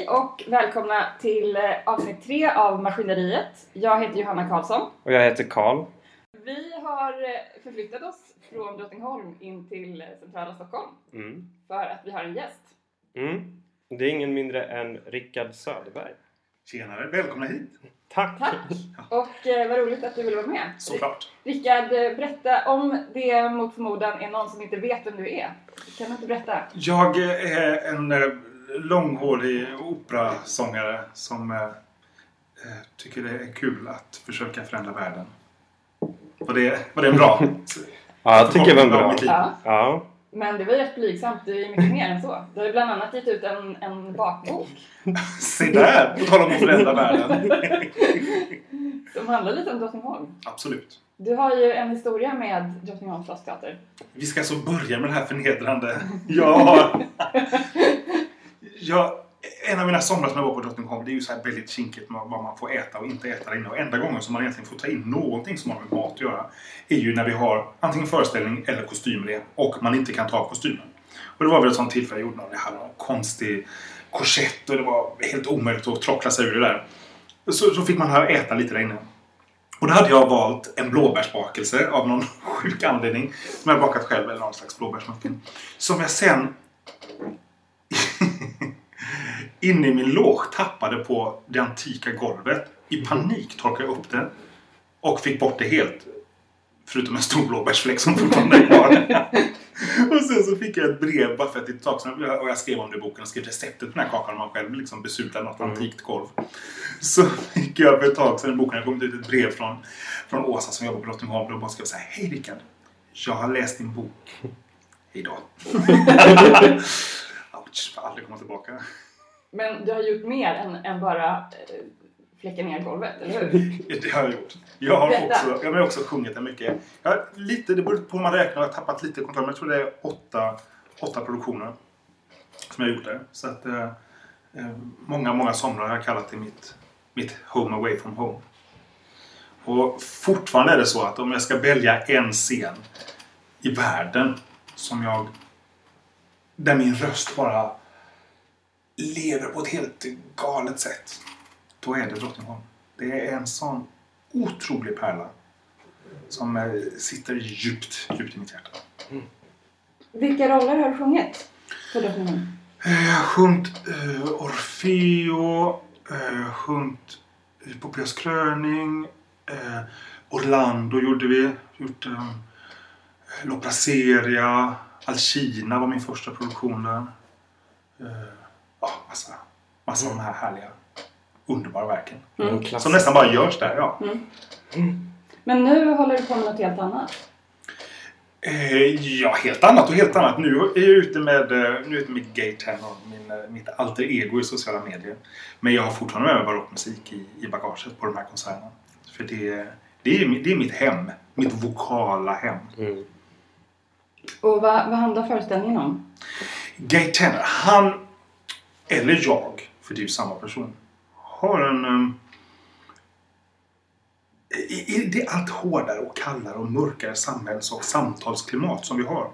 Hej och välkomna till eh, avsnitt tre av Maskineriet. Jag heter Johanna Karlsson. Och jag heter Karl. Vi har eh, förflyttat oss från Drottningholm in till eh, centrala Stockholm Mm. för att vi har en gäst. Mm. Det är ingen mindre än Rickard Söderberg. Tjenare, välkomna hit! Tack! Tack! Och eh, vad roligt att du ville vara med. Såklart! Rickard, berätta om det mot förmodan är någon som inte vet vem du är. Kan du inte berätta? Jag är en långhårig operasångare som eh, eh, tycker det är kul att försöka förändra världen. Var det, var det en bra? Ja, jag tycker det var Ja, bra. Ja. Ja. Men det var rätt blygsamt, det är mycket mer än så. Du har bland annat gett ut en, en bakbok Se där! På tal om att förändra världen. som handlar lite om Drottningholm. Absolut. Du har ju en historia med Drottningholms slottsteater. Vi ska så börja med det här förnedrande. Har... Jag, en av mina somrar som jag var på Drottningholm, det är ju så här väldigt kinkigt med vad man får äta och inte äta där inne. Och enda gången som man egentligen får ta in någonting som har med mat att göra är ju när vi har antingen föreställning eller kostymrep och man inte kan ta av kostymen. Och det var väl ett sånt tillfälle jag gjorde när jag hade någon konstig korsett och det var helt omöjligt att trockla sig ur det där. Så, så fick man här äta lite där inne. Och då hade jag valt en blåbärsbakelse av någon sjuk anledning. Som jag bakat själv, eller någon slags blåbärsmuffin. Som jag sen inne i min loge tappade på det antika golvet. I panik torkade jag upp det. Och fick bort det helt. Förutom en stor blåbärsfläck som fortfarande är kvar. och sen så fick jag ett brev bara för att det är ett tag sedan. Och jag skrev om det i boken och skrev receptet på den här kakan. Och man själv liksom besudlade något Mm. antikt golv. Så fick jag för ett tag sedan i boken. Det kommit ut ett brev från, från Åsa som jobbar på Drottningholm. Och bara skrev så här. Hej Rickard. Jag har läst din bok. Hejdå. Ouch. Får aldrig komma tillbaka. Men du har gjort mer än, än bara eh, fläcka ner golvet, eller hur? Det har jag gjort. Jag har Berätta. också, jag har också sjungit det mycket. Jag har lite, det beror på hur man räknar. Jag har tappat lite kontroll. Men jag tror det är åtta, åtta produktioner som jag har gjort där. Så att eh, eh, många, många somrar har jag kallat det mitt, mitt home away from home. Och fortfarande är det så att om jag ska välja en scen i världen som jag... Där min röst bara lever på ett helt galet sätt. Då är det Drottningholm. Det är en sån otrolig pärla. Som eh, sitter djupt, djupt i mitt hjärta. Vilka roller har du sjungit på Drottningholm? Eh, Jag har sjungit eh, Orfeo, eh, sjungit Poppias kröning, eh, Orlando gjorde vi. Gjort eh, Loplaceria, Alcina var min första produktion där. Eh, ja, massa, massa av de här härliga, underbara verken. En klass. Som nästan bara görs där, ja. Men nu håller du på med något helt annat. Eh, ja, helt annat och helt annat. Nu är jag ute med, eh, nu är jag ute med Gay Tenor, min, eh, mitt alter ego i sociala medier. Men jag har fortfarande med mig barockmusik i, i bagaget på de här konserterna. För det, det, är, det är mitt hem. Mitt vokala hem. Mm. Och vad, vad handlar föreställningen om? Gay Tenor, han, eller jag, för det är ju samma person, har en... Um, i, I det allt hårdare och kallare och mörkare samhälls och samtalsklimat som vi har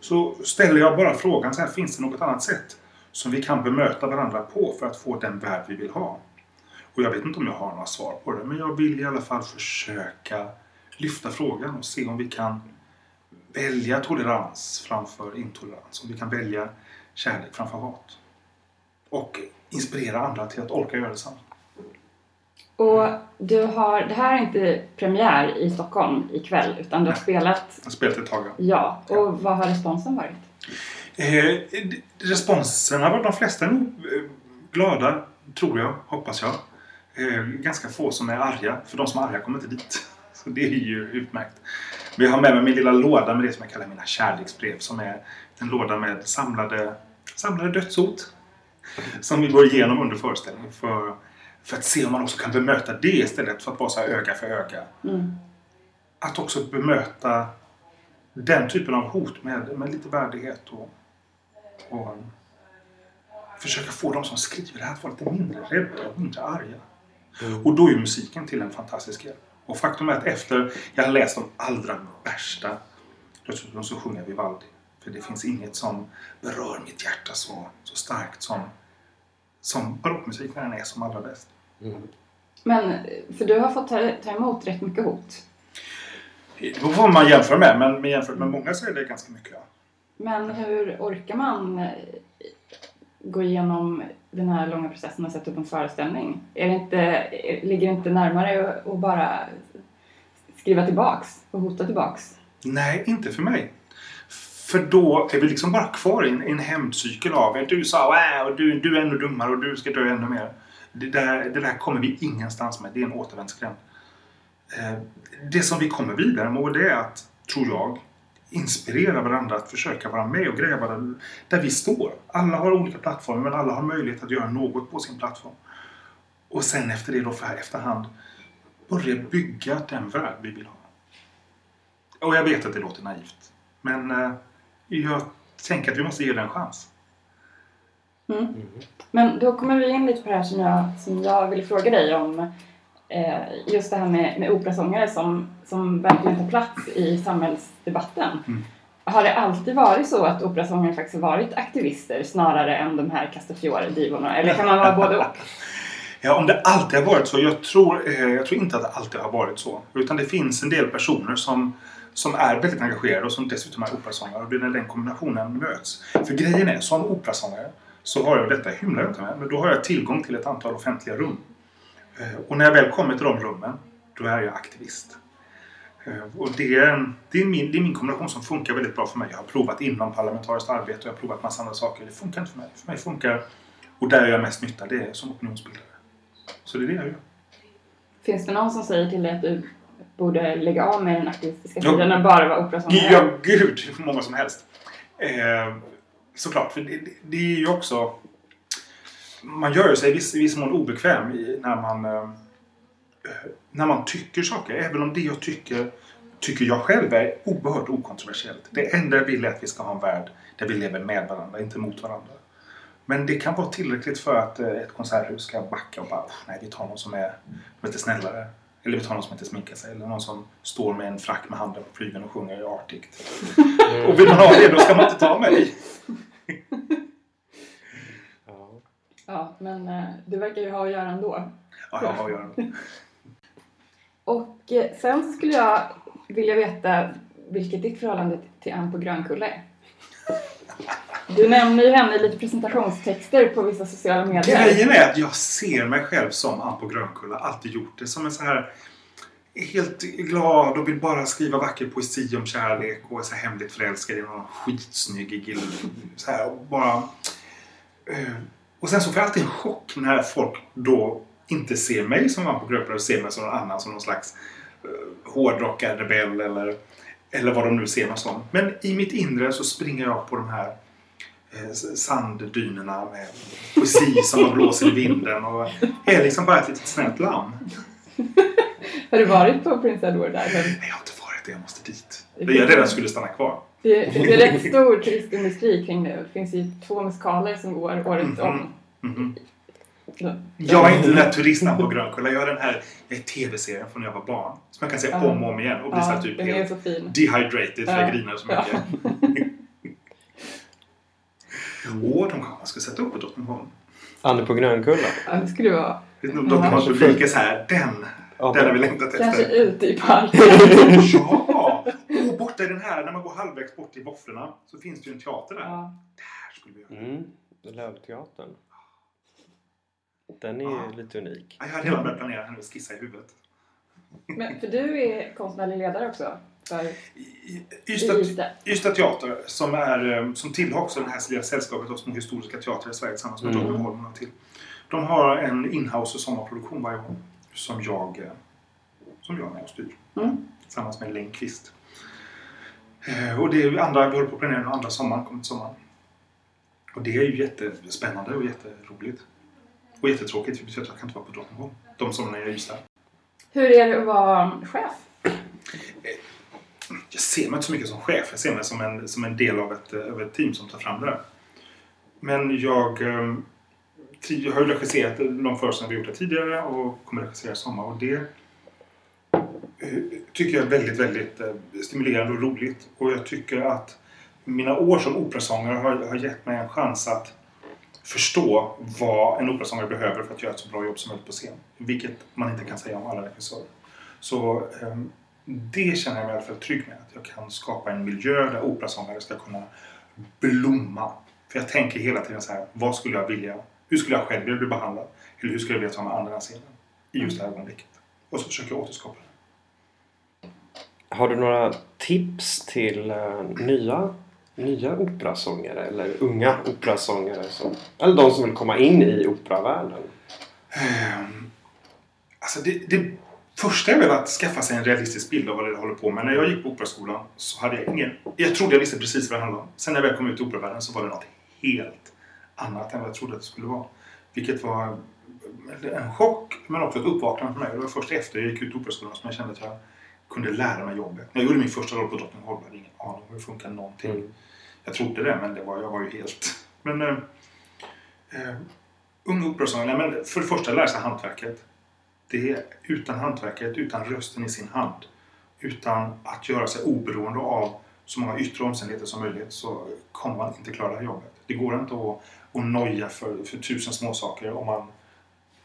så ställer jag bara frågan så här, finns det något annat sätt som vi kan bemöta varandra på för att få den värld vi vill ha? Och jag vet inte om jag har några svar på det, men jag vill i alla fall försöka lyfta frågan och se om vi kan välja tolerans framför intolerans. Om vi kan välja kärlek framför hat. Och inspirera andra till att orka göra detsamma. Och du har, det här är inte premiär i Stockholm ikväll utan du har spelat, Jag har spelat ett tag. ja. ja. Och vad har responsen varit? Eh, responsen har varit de flesta eh, glada, tror jag, hoppas jag. Eh, ganska få som är arga, för de som är arga kommer inte dit. Så det är ju utmärkt. Men jag har med mig min lilla låda med det som jag kallar mina kärleksbrev. Som är en låda med samlade, samlade dödshot. Som vi går igenom under föreställningen för, för att se om man också kan bemöta det istället för att så här öga för öga. Mm. Att också bemöta den typen av hot med, med lite värdighet och, och försöka få de som skriver det här att vara lite mindre rädda och mindre arga. Och då är ju musiken till en fantastisk hjälp. Och faktum är att efter jag har läst de allra värsta dödshoten så sjunger jag Vivaldi. För det finns inget som berör mitt hjärta så, så starkt som som barockmusik när den är som allra bäst. Mm. Men, för du har fått ta, ta emot rätt mycket hot. Då får man jämföra med, men jämfört med många så är det ganska mycket. Ja. Men hur orkar man eh, gå igenom den här långa processen och sätta upp en föreställning? Är det inte, ligger det inte närmare att att bara skriva tillbaks och hota tillbaks? Nej, inte för mig. För då är vi liksom bara kvar i en, en hämndcykel av att du sa äh, och du, du är ännu dummare och du ska dö ännu mer. Det där, det där kommer vi ingenstans med. Det är en återvändsgränd. Eh, det som vi kommer vidare med det är att, tror jag, inspirera varandra att försöka vara med och gräva där, där vi står. Alla har olika plattformar men alla har möjlighet att göra något på sin plattform. Och sen efter det då för efterhand börja bygga den värld vi vill ha. Och jag vet att det låter naivt. Men eh, jag tänker att vi måste ge det en chans. Mm. Men då kommer vi in lite på det här som jag, som jag ville fråga dig om. Eh, just det här med, med operasångare som, som verkligen tar plats i samhällsdebatten. Mm. Har det alltid varit så att operasångare faktiskt har varit aktivister snarare än de här Castafiore-divorna? Eller kan man vara både och? Ja, om det alltid har varit så. Jag tror, eh, jag tror inte att det alltid har varit så. Utan det finns en del personer som, som är väldigt engagerade och som dessutom är operasångare. Och det är när den kombinationen möts. För grejen är, som operasångare så har jag, detta hymlar jag inte med, men då har jag tillgång till ett antal offentliga rum. Eh, och när jag väl kommer till de rummen, då är jag aktivist. Eh, och det är, det, är min, det är min kombination som funkar väldigt bra för mig. Jag har provat inom parlamentariskt arbete och jag har provat massa andra saker. Det funkar inte för mig. För mig funkar, och där jag gör mest nytta, det är som opinionsbildare. Så det är det jag gör. Finns det någon som säger till dig att du borde lägga av med den aktivistiska tiden och bara vara operasångare? Ja, gud! Hur många som helst. Eh, såklart, för det, det- är ju också... Man gör sig i viss, viss mån obekväm i, när man... Eh, när man tycker saker. Även om det jag tycker, tycker jag själv är oerhört okontroversiellt. Det enda jag vill är att vi ska ha en värld där vi lever med varandra, inte mot varandra. Men det kan vara tillräckligt för att eh, ett konserthus ska backa och bara "Uff, nej, vi tar någon som är lite snällare. Eller vi tar någon som inte sminkar sig. Eller någon som står med en frack med handen på flygeln och sjunger Arctic. Och vill man ha det, då ska man inte ta mig. Ja. Ja, men eh, det verkar ju ha att göra ändå. Ja, jag har Göran. Och eh, sen skulle jag vilja veta vilket ditt förhållande till Ann på Grönkulla är. Du nämner ju henne i lite presentationstexter på vissa sociala medier. Grejen är att jag ser mig själv som han på Grönkulla. Alltid gjort det. Som en så här helt glad och vill bara skriva vacker poesi om kärlek och är så här hemligt förälskad i någon skitsnygg kille. Så här, och bara... Eh, och sen så får jag alltid en chock när folk då inte ser mig som Ann på Grönkulla och ser mig som någon annan, som någon slags eh, hårdrockad rebell eller, eller vad de nu ser mig som. Men i mitt inre så springer jag på de här eh, sanddynerna med poesi som man blåser i vinden och är liksom bara ett litet snällt lamm. Har du varit på Prince Edward Island? Nej, jag har inte varit det. Jag måste dit. Det jag redan skulle stanna kvar. Det, det är rätt stor turistindustri kring det. Det finns ju två musikaler som går året om. Mhm. Ja. Jag är inte den där turisten på Grönkulla. Jag är den här jag är tv-serien från när jag var barn. Som jag kan se Ja. om och om igen och bli så Ja, här typ helt dehydrated för jag Ja. griner så mycket. Åh, de kanske ska sätta upp på Drottningholm. Anne på Grönkulla. Ja, det skulle vara De Drottningholms publik är så här, den, Ja, den har vi längtat kanske efter. ute i parken. Ja! Och borta i den här, när man går halvvägs bort i våfflorna så finns det ju en teater där. Ja. Där skulle vi göra. Mm. Lövteatern. Den är Ja. ju lite unik. Ja, Jag hade redan börjat planera henne och skissa i huvudet. Men för du är konstnärlig ledare också? För Ystad, Teater som, är, eh, som tillhör också det här sällskapet av små historiska teatrar i Sverige tillsammans med Mm. Drottningholm och till. De har en inhouse och sommarproduktion varje år som jag, eh, som jag är med och styr. Mm. Tillsammans med Lenkvist. Eh, Och det är andra, vi håller på att planera andra sommaren, kommer till sommaren. Och det är ju jättespännande och jätteroligt. Och jättetråkigt för jag kan inte vara på Drottningholm. De somrarna jag i Ystad. Hur är det att vara chef? jag ser mig inte så mycket som chef. Jag ser mig som en, som en del av ett, av ett team som tar fram det där. Men jag, eh, ti- jag har ju regisserat de föreställningar vi gjort tidigare och kommer regissera i sommar. Och det eh, tycker jag är väldigt, väldigt eh, stimulerande och roligt. Och jag tycker att mina år som operasångare har, har gett mig en chans att förstå vad en operasångare behöver för att göra ett så bra jobb som möjligt på scen. Vilket man inte kan säga om alla regissörer. Så ehm, det känner jag mig i alla fall trygg med. Att jag kan skapa en miljö där operasångare ska kunna blomma. För jag tänker hela tiden så här, vad skulle jag vilja? Hur skulle jag själv vilja bli behandlad? Eller hur skulle jag vilja ta mig an den här scenen? I just det här ögonblicket. Och så försöker jag återskapa det. Har du några tips till eh, nya, nya operasångare eller unga operasångare? Som, eller de som vill komma in i operavärlden? Um, alltså det, det första är väl att skaffa sig en realistisk bild av vad det håller på med. När jag gick på operaskolan så hade jag ingen... Jag trodde jag visste precis vad det handlade om. Sen när jag väl kom ut i operavärlden så var det något helt annat än vad jag trodde att det skulle vara. Vilket var en chock men också ett uppvaknande för mig. Det var först efter jag gick ut i operaskolan som jag kände att jag kunde lära mig jobbet. När jag gjorde min första roll på Drottningholm hade jag ingen aning om hur det funkar någonting. Mm. Jag trodde det men det var, jag var ju helt... Men... Eh, eh, unga operasångare, men för det första lära sig hantverket. Det är utan hantverket, utan rösten i sin hand, utan att göra sig oberoende av så många yttre omständigheter som möjligt så kommer man inte klara det här jobbet. Det går inte att, att noja för, för tusen småsaker om man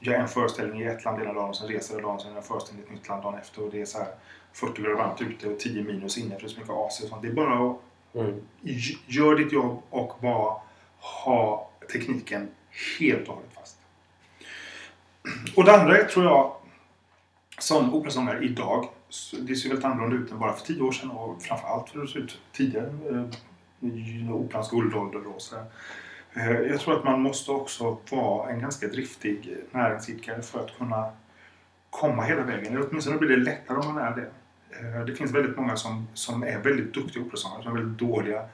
gör en föreställning i ett land ena dagen sen reser dagen sen en föreställning i ett nytt land dagen efter och det är så här 40 grader varmt ute och 10 minus inne för det är så mycket AC och sånt. Det är bara att mm. gör ditt jobb och bara ha tekniken helt och hållet fast. Och det andra är, tror jag, som operasångare idag, det ser väldigt annorlunda ut än bara för tio år sedan och framförallt hur det såg ut tidigare. Eh, operans guldålder och så. Eh, jag tror att man måste också vara en ganska driftig näringsidkare för att kunna komma hela vägen. Eller åtminstone blir det lättare om man är det. Eh, det finns väldigt många som, som är väldigt duktiga operasångare som är väldigt dåliga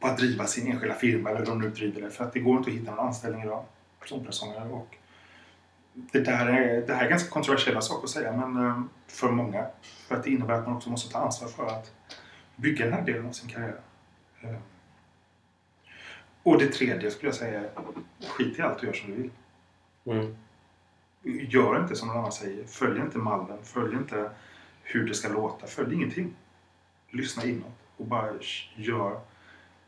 på att driva sin enskilda firma eller hur de nu driver det. För att det går inte att hitta någon anställning idag som operasångare. Och det, där är, det här är ganska kontroversiella saker att säga men eh, för många. För att det innebär att man också måste ta ansvar för att bygga den här delen av sin karriär. Och det tredje skulle jag säga är skit i allt och gör som du vill. Mm. Gör inte som någon annan säger. Följ inte mallen. Följ inte hur det ska låta. Följ ingenting. Lyssna inåt och bara gör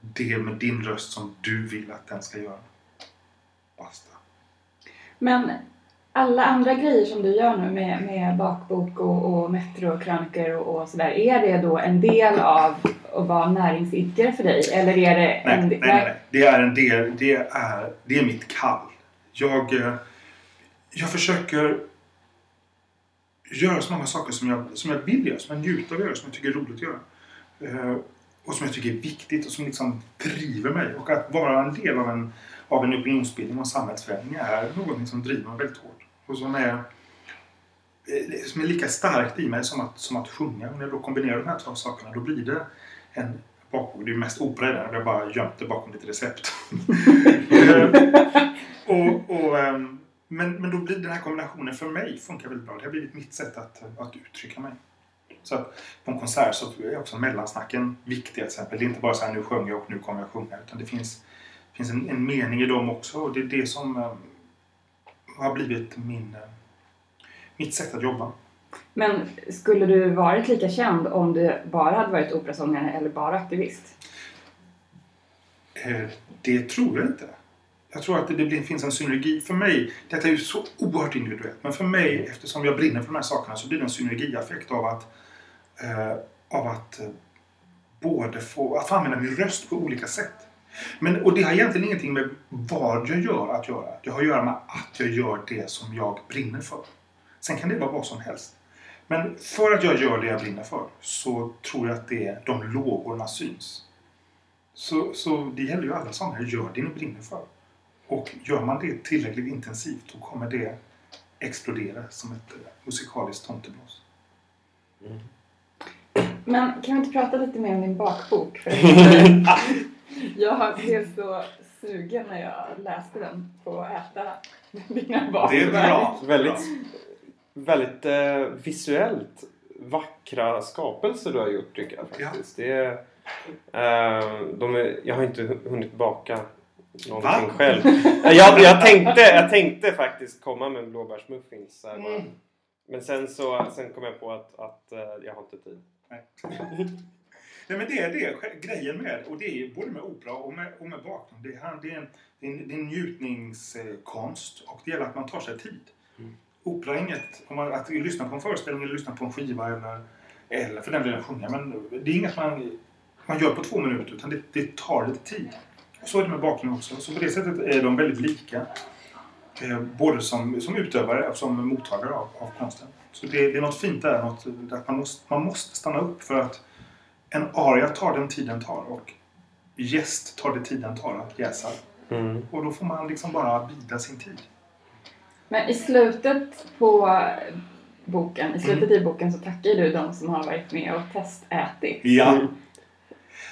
det med din röst som du vill att den ska göra. Basta. Men alla andra grejer som du gör nu med, med bakbok och, och metro och krönikor och, och sådär. Är det då en del av att vara näringsidkare för dig? Eller är det nej, en, nej, nej, nej. Det är en del. Det är, det är mitt kall. Jag, eh, jag försöker göra så många saker som jag, som jag vill göra, som jag njuter av att göra, som jag tycker är roligt att göra. Eh, och som jag tycker är viktigt och som liksom driver mig. Och att vara en del av en, av en opinionsbildning och samhällsförändring är något som driver mig väldigt hårt. Och som är, eh, som är lika starkt i mig som att, som att sjunga. Och när jag då kombinerar de här två sakerna då blir det en bakbok. Det är mest opera i den. Jag har bara gömt det bakom lite recept. Och, och, ehm, men, men då blir den här kombinationen för mig funkar väldigt bra. Det har blivit mitt sätt att, att uttrycka mig. Så att på en konsert så är också mellansnacken viktiga till exempel. Det är inte bara så här nu sjunger jag och nu kommer jag sjunga. Utan det finns, finns en, en mening i dem också. Och det är det som um, har blivit min, uh, mitt sätt att jobba. Men skulle du varit lika känd om du bara hade varit operasångare eller bara aktivist? Eh, det tror jag inte. Jag tror att det, det finns en synergi. För mig, detta är ju så oerhört individuellt, men för mig eftersom jag brinner för de här sakerna så blir det en synergieffekt av att, eh, av att eh, både få, att få använda min röst på olika sätt. Men, och det har egentligen ingenting med vad jag gör att göra. Det har att göra med att jag gör det som jag brinner för. Sen kan det vara vad som helst. Men för att jag gör det jag brinner för så tror jag att det, de lågorna syns. Så, så det gäller ju alla sånger. Gör det ni brinner för. Och gör man det tillräckligt intensivt då kommer det explodera som ett eh, musikaliskt tomteblås. Mm. Men kan vi inte prata lite mer om din bakbok? Jag blev så sugen när jag läste den på att äta dina bakverk. Det är bra. Väldigt, väldigt eh, visuellt vackra skapelser du har gjort tycker jag faktiskt. Ja. Det är, eh, de är, jag har inte hunnit baka någonting Va? själv. Jag, jag, tänkte, jag tänkte faktiskt komma med blåbärsmuffins. Mm. Men sen, så, sen kom jag på att, att eh, jag har inte tid. Nej, men det är det grejen med, och det är både med opera och med, och med bakgrund. Det är, det, är en, det, är en, det är en njutningskonst och det gäller att man tar sig tid. Mm. Opera är inget, om man, att lyssna på en föreställning eller lyssna på en skiva eller, eller för den delen sjunga, men det är inget man, man gör på två minuter utan det, det tar lite tid. Så är det med bakgrund också. Så på det sättet är de väldigt lika. Eh, både som, som utövare och som mottagare av, av konsten. Så det, det, är något fint där, något, att man måste, man måste stanna upp för att en aria tar den tid den tar och gäst tar det tid den tar att jäsa. Mm. Och då får man liksom bara bida sin tid. Men i slutet på boken, i slutet mm. i boken så tackar du de som har varit med och testätit. Ja.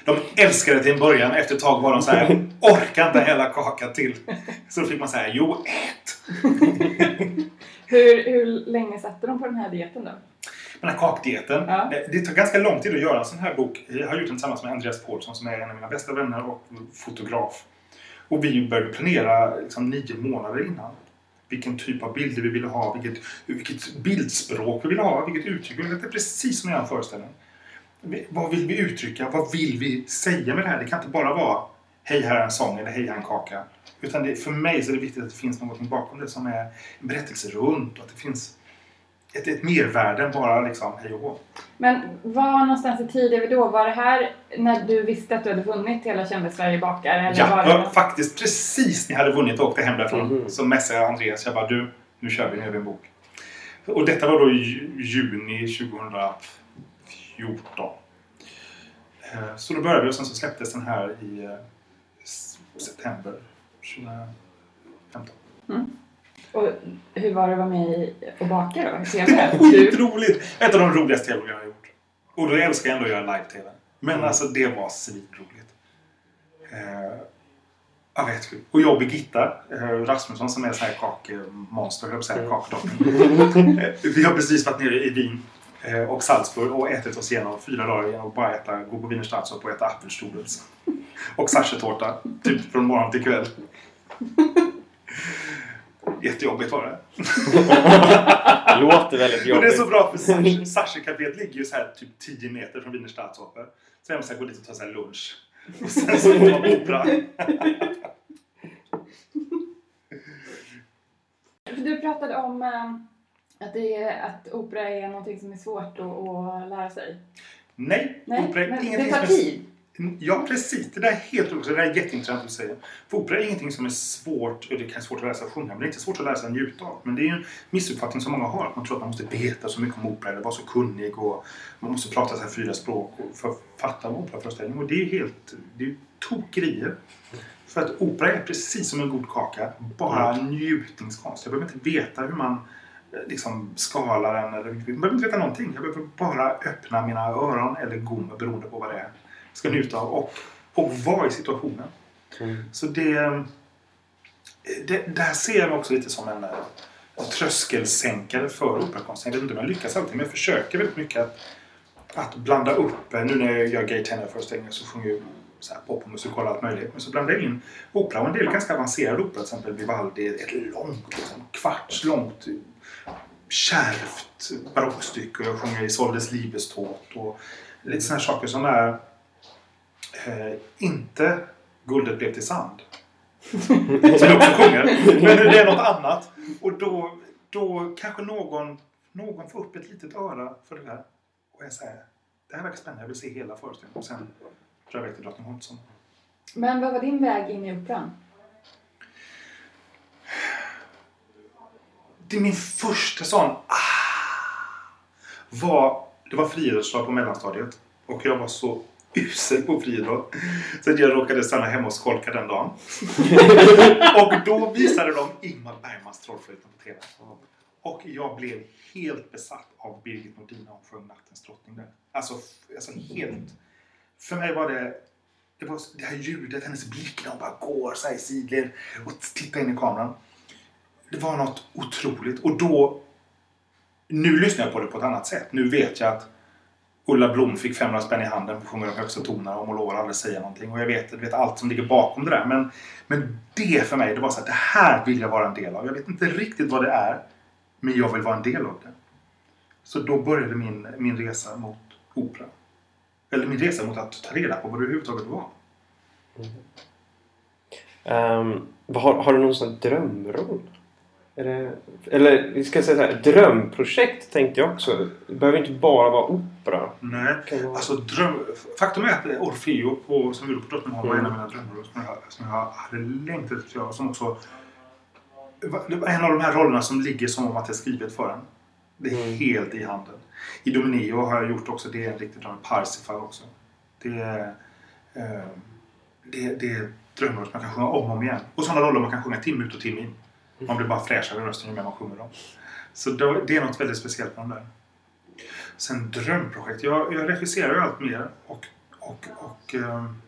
De älskade det till en början. Efter ett tag var de så här, orkar inte hela kaka till. Så då fick man säga, jo ät! hur, hur länge satte de på den här dieten då? Den här kakdieten. Ja. Det tar ganska lång tid att göra en sån här bok. Jag har gjort den tillsammans med Andreas Paulsson som är en av mina bästa vänner och fotograf. Och vi började planera liksom, nio månader innan. Vilken typ av bilder vi ville ha, vilket, vilket bildspråk vi ville ha, vilket uttryck. Det är precis som jag en föreställning. Vad vill vi uttrycka? Vad vill vi säga med det här? Det kan inte bara vara Hej här är en sång eller Hej här är en kaka. Utan det, för mig så är det viktigt att det finns något bakom det som är en berättelse runt och att det finns ett, ett mervärde än bara liksom hej och hå. Men var någonstans i tid är vi då? Var det här när du visste att du hade vunnit hela Kände Sverige bakar? Eller ja, var det... faktiskt precis när jag hade vunnit och åkte hem därifrån mm. så messade jag Andreas. Jag bara du, nu kör vi, nu gör vi en bok. Och detta var då i juni 2014. Eh, så då började vi och sen så släpptes den här i eh, september 2015. Mm. Och hur var det att vara med och baka då? Det var skitroligt! Ett av de roligaste tv jag har gjort. Och då älskar jag ändå att göra live-tv. Men mm. alltså det var svinroligt. Eh, jag vet Och jag och Birgitta eh, Rasmusson som är så här kakmonster, höll jag mm. kakdocken. Eh, vi har precis varit nere i Wien eh, och Salzburg och ätit oss igenom fyra dagar genom att bara äta, gå på Wiener Staatsoper och äta apfelstrudels. och sachertårta, typ från morgon till kväll. Jättejobbigt var det. Låter väldigt jobbigt. Och det är så bra för Sachercaféet ligger ju så här typ 10 meter från Wiener Staatsoper. Så jag måste gå dit och ta så lunch. Och sen så går man opera. Du pratade om äh, att, det är, att opera är någonting som är svårt att, att lära sig. Nej, Nej opera är ingenting det tar tid. Ja, precis. Det där är helt roligt. Det där är jätteintressant att säga. För opera är ingenting som är svårt, det kan vara svårt att lära att sjunga, men det är inte svårt att lära att njuta av. Men det är ju en missuppfattning som många har. Att man tror att man måste veta så mycket om opera eller vara så kunnig och man måste prata så här fyra språk för att fatta en operaföreställning. Och det är helt, det är tokerier. För att opera är precis som en god kaka, bara mm. njutningskonst. Jag behöver inte veta hur man eh, liksom skalar den. Eller, jag behöver inte veta någonting. Jag behöver bara öppna mina öron eller gom beroende på vad det är ska njuta av och, och vara i situationen. Mm. Så det, det, det här ser jag också lite som en, en tröskelsänkare för operakonsten. Jag vet inte om jag lyckas alltid men jag försöker väldigt mycket att, att blanda upp. Nu när jag gör gay tenor-föreställningar så sjunger jag så här pop och musikal och allt möjligt. Men så blandar jag in opera och en del ganska avancerad opera. Till exempel Vivaldi, ett långt, liksom, kvarts långt kärvt barockstycke. Och jag sjunger i Soldes Liebestod och lite sådana saker som är eh, inte Guldet blev till sand. Som jag också sjunger. Men det är något annat. Och då, då kanske någon, någon får upp ett litet öra för det där. Och jag säger, det här verkar spännande. Jag vill se hela föreställningen. Och sen drar jag iväg till Drottningholmsson. Men vad var din väg in i operan? Det är min första sån ah, var, det var friidrottsdag på mellanstadiet. Och jag var så usel på friidrott. Så jag råkade stanna hemma och skolka den dagen. och då visade de Ingmar Bergmans Trollflöjten på TV. Och jag blev helt besatt av Birgit Nordin när hon sjöng Nattens drottning där. Alltså, alltså helt... För mig var det... Det var det här ljudet, hennes blick när hon bara går så här i sidled och tittar in i kameran. Det var något otroligt. Och då... Nu lyssnar jag på det på ett annat sätt. Nu vet jag att Ulla Blom fick 500 spänn i handen och att sjunga de högsta tonerna och hon lovar aldrig säga någonting. Och jag vet, jag vet allt som ligger bakom det där. Men, men det för mig, det var så att det här vill jag vara en del av. Jag vet inte riktigt vad det är. Men jag vill vara en del av det. Så då började min, min resa mot opera. Eller min resa mot att ta reda på vad det överhuvudtaget var. Um, har, har du någon sån drömroll? Det, eller vi ska säga så här, drömprojekt tänkte jag också. Det behöver inte bara vara opera. Nej, vara- alltså dröm... Faktum är att Orfeo på, som vi gjorde på Drottningholm var en av Mm. mina drömroller som jag, som jag hade längtat efter att göra. Som också... Det var en av de här rollerna som ligger som om att det är skrivet för en. Det är Mm. helt i handen. I Domineo har jag gjort också, det är en riktig dröm. Parsifal också. Det är... Eh, det, det är drömroller som man kan sjunga om och om igen. Och sådana roller man kan sjunga timme ut och timme in. Man blir bara fräschare i rösten ju mer man sjunger dem. Så det är något väldigt speciellt med de där. Sen drömprojekt. Jag, jag regisserar ju allt mer och, och, och ehm,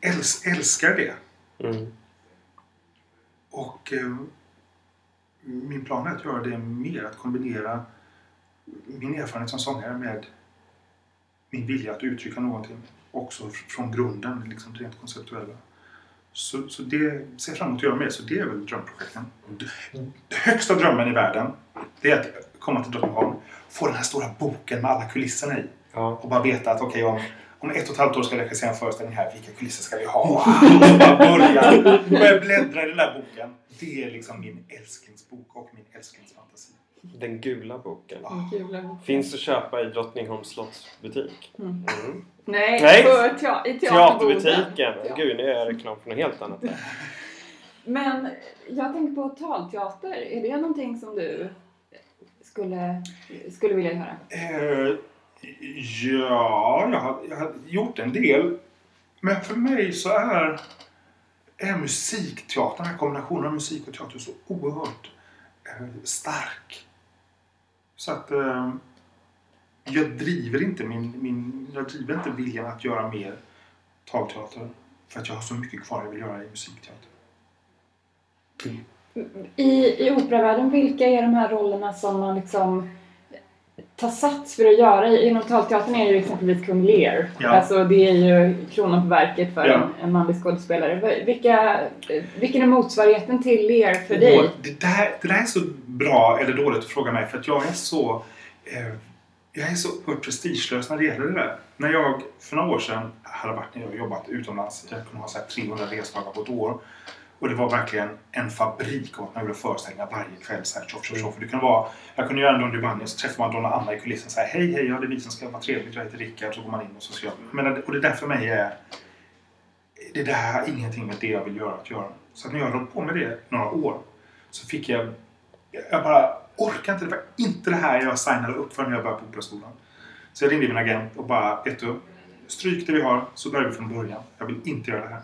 äls, älskar det. Mm. Och ehm, min plan är att göra det mer, att kombinera min erfarenhet som sångare med min vilja att uttrycka någonting. Också fr- från grunden, liksom rent konceptuella. Så, så det ser jag fram emot att göra mer, så det är väl drömprojekten. Den högsta drömmen i världen, det är att komma till Drottningholm, få den här stora boken med alla kulisserna i. Ja. Och bara veta att okej, om, om ett och ett halvt år ska jag regissera en föreställning här. Vilka kulisser ska vi ha? Och bara börja, börja bläddra i den där boken. Det är liksom min älsklingsbok och min älsklingsfantasi. Den gula boken. Kul. Finns att köpa i Drottningholms slottsbutik. Mm. Mm. Nej, Nej. På tea- i teaterborden. Teaterbutiken! Ja. Gud, nu är jag reklam för något helt annat. Men jag tänker på talteater. Är det någonting som du skulle, skulle vilja göra? Eh, ja, jag har, jag har gjort en del. Men för mig så är, är musikteatern, den här kombinationen av musik och teater så oerhört eh, stark. Så att eh, jag driver inte min, min, jag driver inte viljan att göra mer talteater. För att jag har så mycket kvar jag vill göra i musikteater. I, I operavärlden, vilka är de här rollerna som man liksom tar sats för att göra? Inom talteatern är det ju exempelvis kung Lear. Ja. Alltså det är ju kronan på verket för Ja. en, en manlig skådespelare. Vilka, vilken är motsvarigheten till Lear för dig? Det, där, det där är så bra eller dåligt att fråga mig för att jag är så eh, jag är så oerhört prestigelös när det gäller det där. När jag för några år sedan hade varit när jag jobbat utomlands. Jag kunde ha så här 300 resdagar på ett år. Och det var verkligen en fabrik av att man gjorde föreställningar varje kväll. Så här, tjoff, tjoff, tjoff. Det kunde vara, jag kunde göra en Don Giovanni och så träffar man Donna Anna i kulissen. Så här, hej, hej, ja, det är vi som ska vara trevligt. Jag heter Rickard. Så går man in och så ska jag... Men, och det där för mig är... Det där har ingenting med det jag vill göra att göra. Så att när jag höll på med det några år så fick jag... Jag bara orkar inte. Det var inte det här jag signade upp för när jag började på Operaskolan. Så jag ringde min agent och bara, vet du, stryk det vi har så börjar vi från början. Jag vill inte göra det här.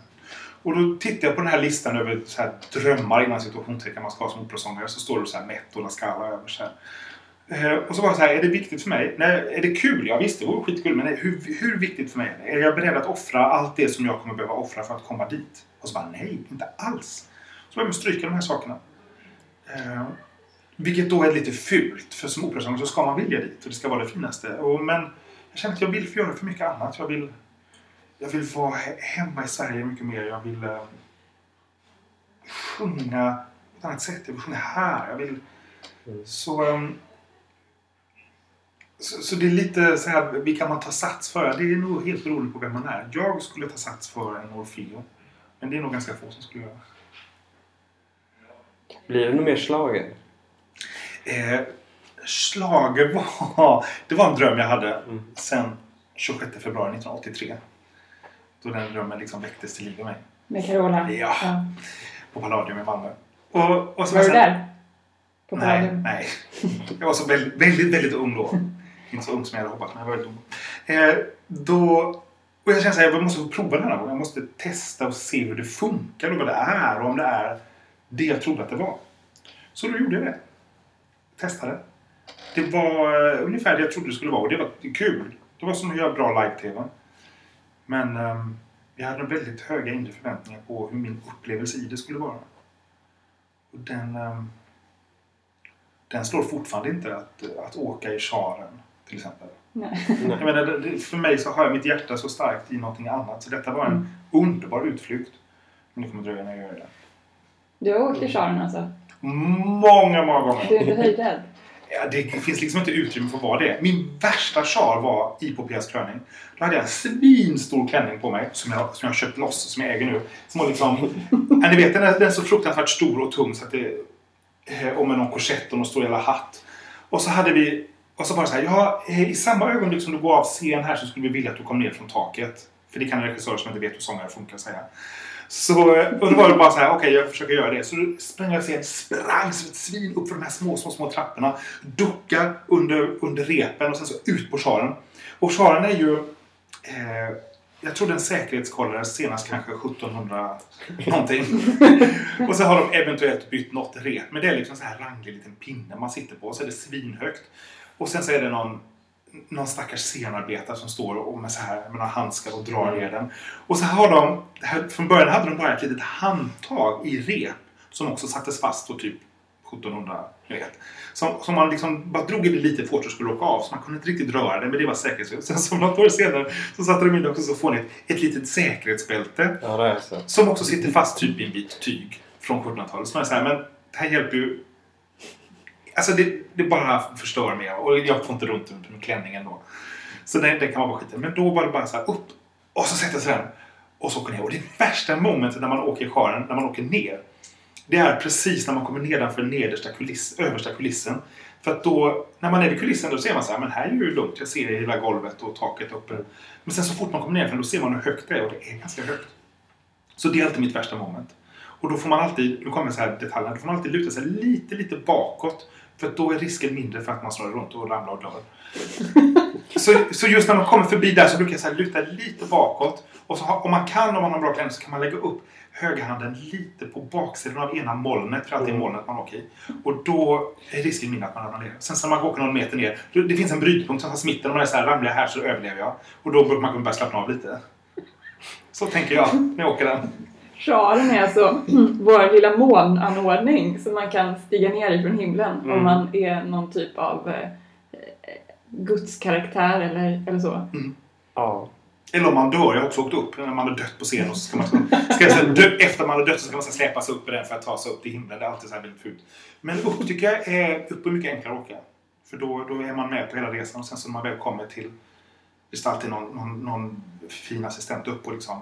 Och då tittade jag på den här listan över så här drömmar innan situationstecken man ska ha som operasångare. Så står det så här Metto, och La Scala över så här. Eh, och så var det så här, är det viktigt för mig? Nej, är det kul? Ja visst, det vore skitkul. Men hur, hur viktigt för mig är det? Är jag beredd att offra allt det som jag kommer behöva offra för att komma dit? Och så bara, nej, inte alls. Så började jag stryka de här sakerna. Eh, vilket då är lite fult, för som operasångare så ska man vilja dit och det ska vara det finaste. Och, men jag känner att jag vill göra för mycket annat. Jag vill, jag vill vara he- hemma i Sverige mycket mer. Jag vill eh, sjunga på ett annat sätt. Jag vill sjunga här. Jag vill... Mm. Så, ehm, så, så det är lite så här, vilka man tar sats för. Det är nog helt beroende på vem man är. Jag skulle ta sats för en Orfeo. Men det är nog ganska få som skulle göra. Blir det nog mer schlager? Eh, Schlager var... Det var en dröm jag hade Mm. sen 26 februari 1983. Då den drömmen liksom väcktes till liv i mig. Med Carola? Ja. På Palladium i Malmö. Och, och så Var du sen- där? På Nej, Palladium? nej. Jag var så väldigt, väldigt, väldigt ung då. Inte så ung som jag hade hoppats, men jag var väldigt ung. Eh, då, och jag kände att jag måste få prova den här gången. Jag måste testa och se hur det funkar och vad det är och om det är det jag trodde att det var. Så då gjorde jag det. Testade. Det var eh, ungefär det jag trodde det skulle vara och det var kul. Det var som att göra bra live-tv. Men ehm, jag hade väldigt höga inre förväntningar på hur min upplevelse i det skulle vara. Och den, ehm, den slår fortfarande inte att, att åka i charen till exempel. Nej. Jag menar, det- det- för mig så har jag mitt hjärta så starkt i någonting annat. Så detta var en Mm. underbar utflykt. Men det kommer dröja när jag gör det. Du har åkt i charen alltså? Många, många gånger. Du är inte höjdrädd? Ja, det finns liksom inte utrymme för vad det är. Min värsta sjal var i Popeas klänning. Då hade jag en svinstor klänning på mig som jag, som jag köpt loss, som jag äger nu. Som var liksom... ja, ni vet, den är, den är så fruktansvärt stor och tung så att det... Eh, och med någon korsett och någon stor jävla hatt. Och så hade vi... Och så var det så här, ja, eh, i samma ögonblick som du går av scen här så skulle vi vilja att du kom ner från taket. För det kan en regissör som inte vet hur sångare funkar säga. Så, och då var det bara så här, okej okay, jag försöker göra det. Så då sprang jag sen, sprang som ett svin upp för de här små, små, små trapporna. Duckar under, under repen och sen så ut på charen. Och charen är ju... Eh, jag tror den säkerhetskollades senast kanske 1700 någonting. och så har de eventuellt bytt något rep. Men det är liksom så här ranglig liten pinne man sitter på. Och så är det svinhögt. Och sen så är det någon någon stackars scenarbetare som står och med, så här, med några handskar och drar ner den. Och så har de, här, från början hade de bara ett litet handtag i rep som också sattes fast på typ 1700, jag vet. Som, som man liksom bara drog i det lite fort och skulle åka av så man kunde inte riktigt röra det men det var säkerhetsbälte. Sen så något år senare så satte de in också så fånigt ett litet säkerhetsbälte. Ja, så. Som också sitter fast typ i en bit tyg från 1700-talet. Som är så här, men det här hjälper ju Alltså det, det bara förstör mig och jag får inte runt med klänningen då. Så den, den kan man bara skita Men då var det bara så här upp och så sätter jag sig den och så åker ner. Och det värsta momentet när man åker i skören, när man åker ner. Det är precis när man kommer nedanför nedersta kuliss, översta kulissen. För att då, när man är vid kulissen då ser man så här, men här är ju lugnt. Jag ser hela golvet och taket uppe. Men sen så fort man kommer ner då ser man hur högt det är och det är ganska högt. Så det är alltid mitt värsta moment. Och då får man alltid, nu kommer så här detaljerna, då får man alltid luta sig lite, lite bakåt för då är risken mindre för att man slår runt och ramlar och dör. så, så just när man kommer förbi där så brukar jag så luta lite bakåt. Och så om man kan, om man har bra klänning, så kan man lägga upp högerhanden lite på baksidan av ena molnet. För att det är mm. molnet man åker i. Och då är risken mindre att man ramlar ner. Sen så när man åker någon meter ner. Det finns en brytpunkt någonstans i mitten. Om man är så här, ramlar jag här så överlever jag. Och då bör man börja slappna av lite. Så tänker jag när jag åker den. Charen är alltså vår lilla molnanordning som man kan stiga ner i från himlen mm. om man är någon typ av eh, gudskaraktär eller, eller så. Mm. Ja. Eller om man dör. Jag har också åkt upp när man har dött på scen. Och så ska man, ska dö, efter man har dött så ska man släpas upp i den för att ta sig upp till himlen. Det är alltid så här väldigt fult. Men upp tycker jag är, upp är mycket enklare att åka. För då, då är man med på hela resan och sen så när man väl kommer till Visst alltid någon, någon, någon fin assistent upp och liksom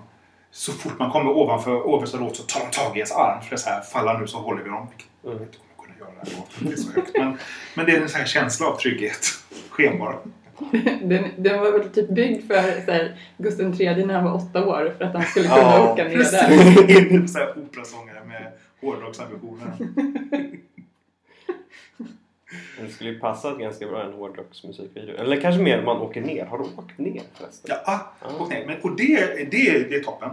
så fort man kommer ovanför låt så tar de tag i ens arm. För det är så här, falla nu så håller vi dem. Jag vet inte om jag kunna göra det här det är så högt. Men, men det är en sån här känsla av trygghet. Skenbar. Den, den var väl typ byggd för så här, Gustav III när han var åtta år för att han skulle kunna ja, åka ner där. In så här operasångare med hårdrocksambitioner. Det skulle ju passa ganska bra i en hårdrocksmusikvideo. Eller kanske mer man åker ner. Har du åkt ner förresten? Ja, ah, åkt ner. Men, och det, det, det är toppen.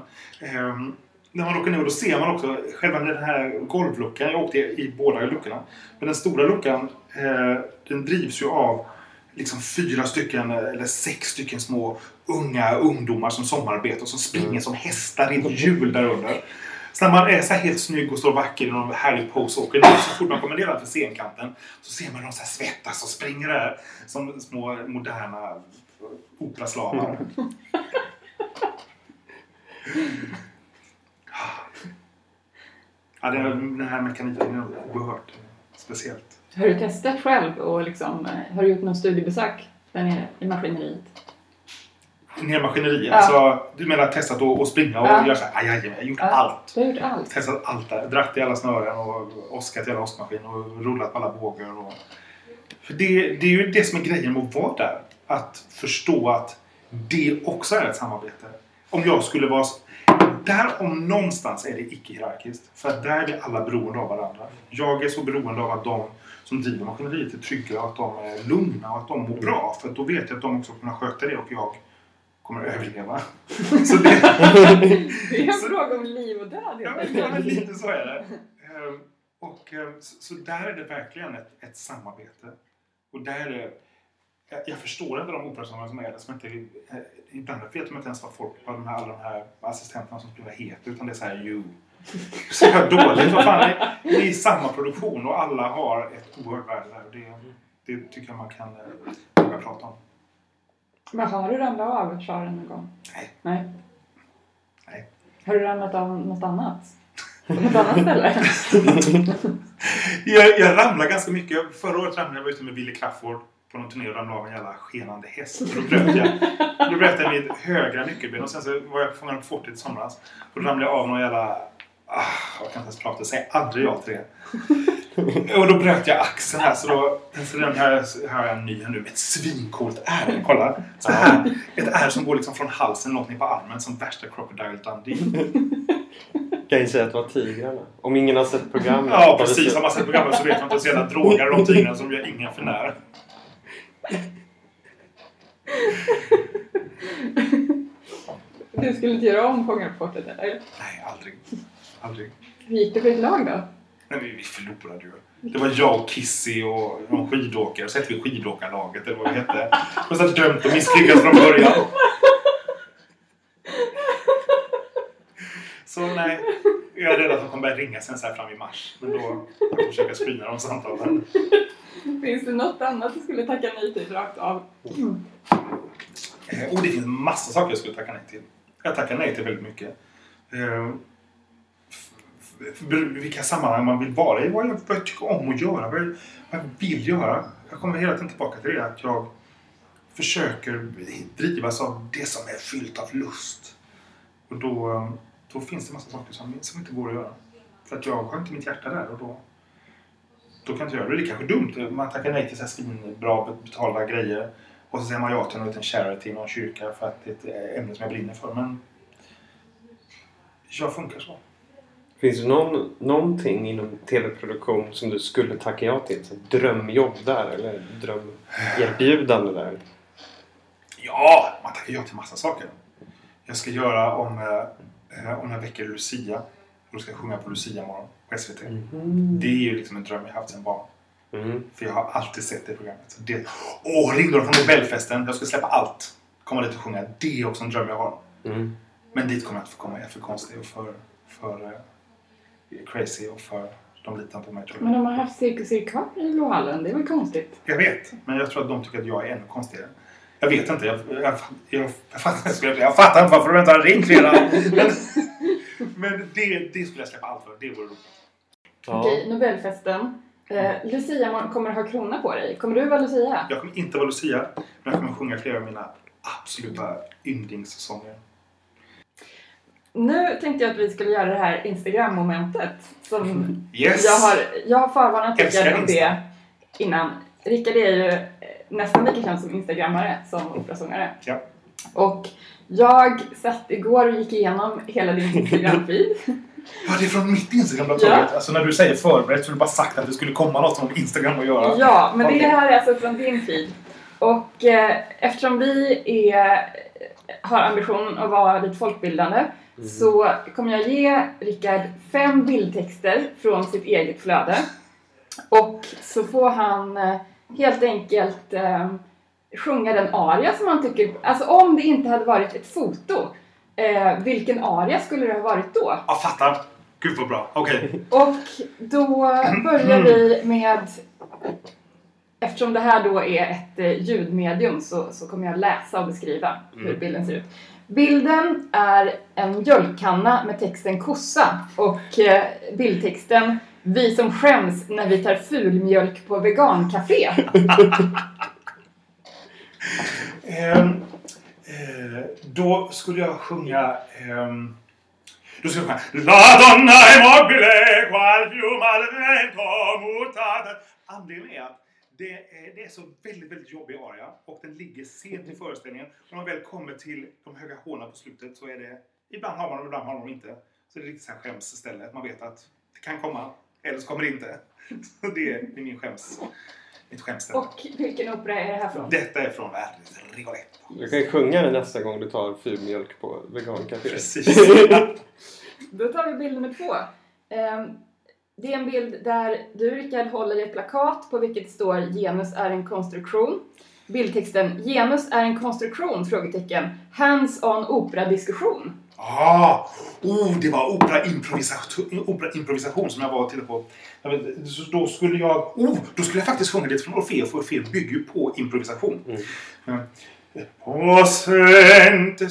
Um, när man åker ner då ser man också själva den här golvluckan. Jag åkte i båda luckorna. Men den stora luckan eh, den drivs ju av liksom fyra stycken eller sex stycken små unga ungdomar som somarbetar och som springer mm. som hästar i ett hjul där under. Så när man är så helt snygg och står vacker i någon härlig pose och åker ner så fort man kommer nedanför scenkanten så ser man dem så här svettas och springer där som små moderna operaslavar. Ja, det, den här mekaniken är oerhört speciellt. Har du testat själv och liksom, eh, har du gjort någon studiebesök där nere i maskineriet? Ner maskineriet. Ja. Så, du menar testat att springa och ja. göra så här, aj, aj, jag gjort ja. allt. Du har gjort allt. Testat allt där. Dratt i alla snören och åskat i alla åskmaskin och rullat på alla bågar. Och... För det, det är ju det som är grejen med att vara där. Att förstå att det också är ett samarbete. Om jag skulle vara... Där om någonstans är det icke-hierarkiskt. För där är vi alla beroende av varandra. Jag är så beroende av att de som driver maskineriet är trygga och att de är lugna och att de mår bra. För då vet jag att de också kommer sköta det och jag kommer att överleva. så det, det är en fråga om liv och död ja, men, lite så är det. Ehm, och, ehm, så, så, där är det verkligen ett, ett samarbete. Och där är det, jag, jag förstår inte de operasångare som är där som inte... Eh, ibland vet de inte ens vad folk, vad de här, alla de här assistenterna som spelar heter. Utan det är så här you. Så jag dåligt. Vad fan, det är samma produktion och alla har ett oerhört värde där. Det, det tycker jag man kan eh, våga prata om. Men har du ramlat av charen någon gång? Nej. Nej. Nej. Har du ramlat av något annat? På något annat ställe? jag, jag ramlar ganska mycket. Förra året ramlade jag var ute med Billy Crafoord på någon turné och ramlade av en jävla skenande häst. Och då bröt jag, då bröt jag mitt högra nyckelben och sen så var jag fångad på fortet i somras. Och då ramlade jag av någon jävla... Ah, jag kan inte ens prata. Säg aldrig ja till det. Och då bröt jag axeln här så då... Så den här, här har jag en ny här nu med ett svincoolt ärr. Kolla! Så här. Ett ärr som går liksom från halsen långt ner på armen som värsta Crocodile Dundee. Kan ju säga att det var tigrarna. Om ingen har sett programmet. Ja precis, har man sett programmet så vet man inte så jävla drogar de tigrarna som gör ingen för när. Du skulle inte göra om Fångarportet eller? Nej, aldrig. Aldrig. Hur gick det för ditt lag då? Men vi, vi förlorade ju. Det var jag och Kissy och någon skidåkare. Så hette vi skidåkarlaget eller vad det hette. Och så dömt och misslyckats från början. Så nej. Jag är rädd att de kommer börja ringa sen så här fram i mars. Men då får jag försöka screena de samtalen. Finns det något annat du skulle tacka nej till rakt av? Eh, Och det finns massa saker jag skulle tacka nej till. Jag tackar nej till väldigt mycket. Vilka sammanhang man vill vara i, vad jag, vad jag tycker om att göra, vad jag, vad jag vill göra. Jag kommer hela tiden tillbaka till det att jag försöker drivas av det som är fyllt av lust. Och då, då finns det massa saker som, som inte går att göra. För att jag har inte mitt hjärta där och då, då kan jag inte göra det. Det är kanske dumt. Man tackar nej till så här svinbra betalda grejer. Och så säger man ja till en liten charity i någon kyrka för att det är ett ämne som jag brinner för. Men jag funkar så. Finns det någon, någonting inom tv-produktion som du skulle tacka ja till? Så drömjobb där eller drömerbjudande där? Ja, man tackar ja till massa saker. Jag ska göra om, eh, om är det Lucia. Då ska jag sjunga på Lucia morgon på SVT. Det är ju liksom en dröm jag haft sedan barn. Mm. För jag har alltid sett det programmet. Så det... Åh, ringde de från Nobelfesten. Jag ska släppa allt. Komma dit och sjunga. Det är också en dröm jag har. Mm. Men dit kommer jag inte få komma. Jag är för konstig och för, för eh, crazy och för... De litar inte på mig tror Men jag. de har haft Cirkus Cirkvar i Lohallen. Det är väl konstigt? Jag vet. Men jag tror att de tycker att jag är ännu konstigare. Jag vet inte. Jag, jag, jag, jag, fattar, jag fattar inte varför de inte har ringt redan. Men, men det, det skulle jag släppa allt för. Det vore roligt. Ja. Okej, Nobelfesten. Eh, Lucia kommer du ha krona på dig? Kommer du vara Lucia? Jag kommer inte vara Lucia. Men jag kommer sjunga flera av mina absoluta yndlingssånger. Nu tänkte jag att vi skulle göra det här Instagram-momentet. Som Yes! jag har, jag har förvarnat Rickard om det innan. Rickard är ju nästan lika känd som instagrammare som operasångare. Ja. Och jag satt igår och gick igenom hela din Instagram-feed. Ja, det är från mitt Instagram Ja. Alltså när du säger förberett så har du bara sagt att det skulle komma något med Instagram att göra. Ja, men Okej. det här är alltså från din feed. Och eh, eftersom vi är, har ambitionen att vara lite folkbildande så kommer jag ge Rickard fem bildtexter från sitt eget flöde. Och så får han eh, helt enkelt eh, sjunga den aria som han tycker... Alltså om det inte hade varit ett foto, eh, vilken aria skulle det ha varit då? Jag fattar. Gud vad bra. Okej. Och då börjar vi med... Eftersom det här då är ett eh, ljudmedium så, så kommer jag läsa och beskriva hur bilden ser ut. Bilden är en mjölkkanna med texten kossa och eh, bildtexten Vi som skäms när vi tar fulmjölk på vegancafé. Ehm, eh, då skulle jag sjunga... ehm, då skulle jag sjunga La donna è mobile qual fiume al vento mutata Anledningen är att det är, det är så väldigt, väldigt jobbig aria och den ligger sent i föreställningen. När man väl kommer till de höga hårna på slutet så är det... Ibland har man dem, ibland har man dem inte. Så det är riktigt så här skämsställe. Att man vet att det kan komma, eller så kommer det inte. Så det är, det är min skäms, mitt skämsställe. Och vilken opera är det här från? Detta är från Verdi Rigoletto. Du kan ju sjunga det nästa gång du tar fulmjölk på vegancafé. Precis. Då tar vi bild nummer två. Ehm, Det är en bild där du Rickard håller i ett plakat på vilket det står genus är en konstruktion. Bildtexten genus är en konstruktion? Frågetecken. Hands-on operadiskussion. Ah, oh, det var operaimprovisation, operaimprovisation som jag var och tittade på. Jag vet, Då skulle jag... Oh, då skulle jag faktiskt sjunga lite från Orfeus, för Orfeus bygger ju på improvisation. Mm. Possente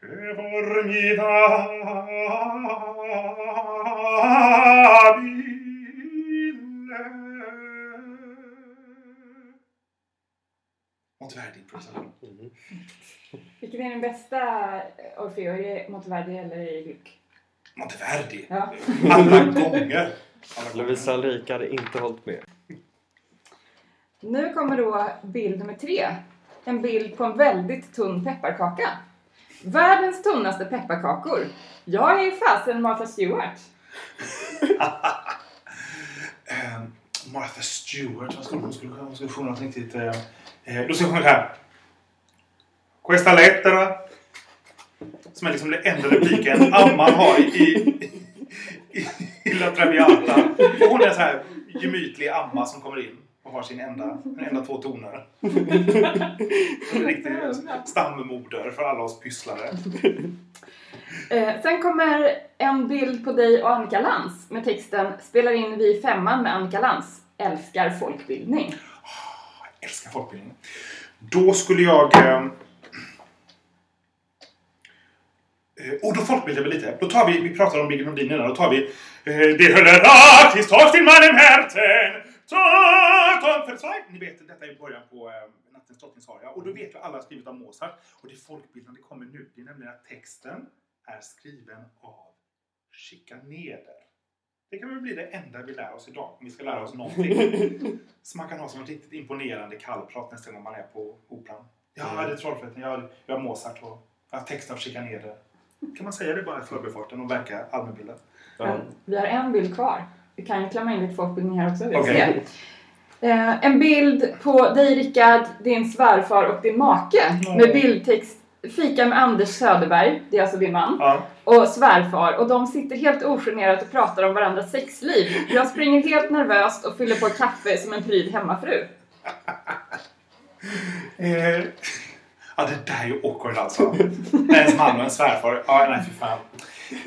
spirito Monteverdi improvisation. Mm. Vilken är den bästa Orfeo? Är det Monteverdi eller Gluck? Monteverdi. Ja. Alla gånger. Alla gånger. Lovisa Ulrika hade inte hållit med. Nu kommer då bild nummer tre. En bild på en väldigt tunn pepparkaka. Världens tunnaste pepparkakor. Jag är fasen Martha Stewart. um, Martha Stewart. Vad skulle hon skulle, hon skulle sjunga något riktigt... Eh, eh då ska jag sjunga här. Questa lettera. Som är liksom den enda repliken Amman har i, i, i, i La Traviata. Hon är en så här gemytlig amma som kommer in och har sin enda, en enda två toner. En riktig stammoder för alla oss pysslare. Eh, sen kommer en bild på dig och Annika Lantz med texten Spelar in vi femman med Annika Lantz. Älskar folkbildning. Jag älskar folkbildning. Då skulle jag... Eh, eh, och då folkbildar vi lite. Då tar vi, vi pratade om Bigger Nordin innan, då tar vi... Eh, det höll rakt tag till mannen Herten. Ta, ta, för Zweig. Ni vet, detta är början på eh, Nattens drottningsaria. Och då vet vi alla har skrivit av Mozart. Och det folkbildande kommer nu. Det är nämligen att texten är skriven av Schikaneder. Det kan väl bli det enda vi lär oss idag. Om vi ska lära oss någonting. Så man kan ha som ett riktigt imponerande kallprat nästa gång man är på operan. Ja, det är Trollflöjten. Jag, jag har Mozart och jag har text av Schikaneder. Kan man säga det bara i förbifarten och verka allmänbildad? Ja. Vi har en bild kvar. Vi kan ju klämma in lite folkbildning här också. Se. Eh, en bild på dig Rickard, din svärfar och din make Åh. med bildtext Fika med Anders Söderberg, det är alltså din man, Ja. och svärfar och de sitter helt ogenerat och pratar om varandras sexliv. Jag springer helt nervöst och fyller på kaffe som en pryd hemmafru. Eh, ja, det där är ju awkward alltså. Ens man och en svärfar. Ja, nej fy fan.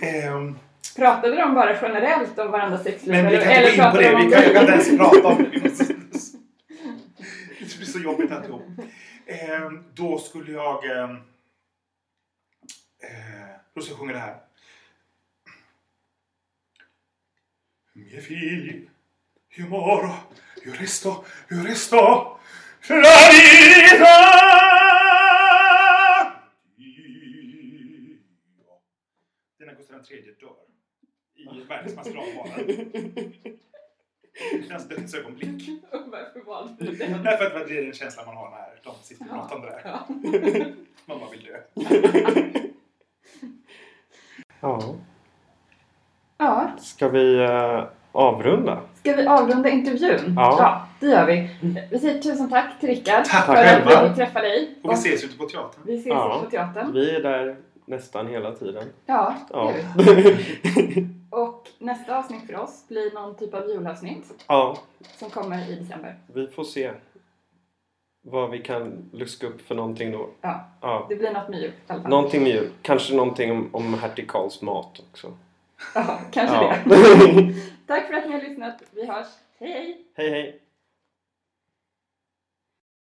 Ehm, Pratade de bara generellt om varandras sexliv? men vi eller- kan inte gå in på det. de Vi kan, jag kan inte ens prata om det. Det blir så jobbigt alltihop. Ehm, då skulle jag... ehm, eh, då ska jag sjunga det här. Mie figli, io moro, io resto, io resto, la vita när Gustav III dör i världens maskeradbalen. Hans dödsögonblick. Varför valde du den? Därför att det är den känslan man har när de sitter och pratar om det där. Ja. Man bara vill dö. Ja. ja, Ska vi eh, avrunda? ska vi avrunda intervjun? Ja. det gör vi. Vi säger tusen tack till Rickard Tack för själva. att vi fick träffa dig. Och vi ses ute på teatern. vi ses Ja. på teatern. Vi är där nästan hela tiden. Ja, det Ja. gör vi. Nästa avsnitt för oss blir någon typ av julavsnitt ja, som kommer i december. vi får se vad vi kan luska upp för någonting då. Ja, Ja. det blir något med jul i alla fall. Någonting med jul. Kanske någonting om, om hertig Karls mat också. Ja, kanske Ja. det. Tack för att ni har lyssnat. Vi hörs. Hej hej! hej hej!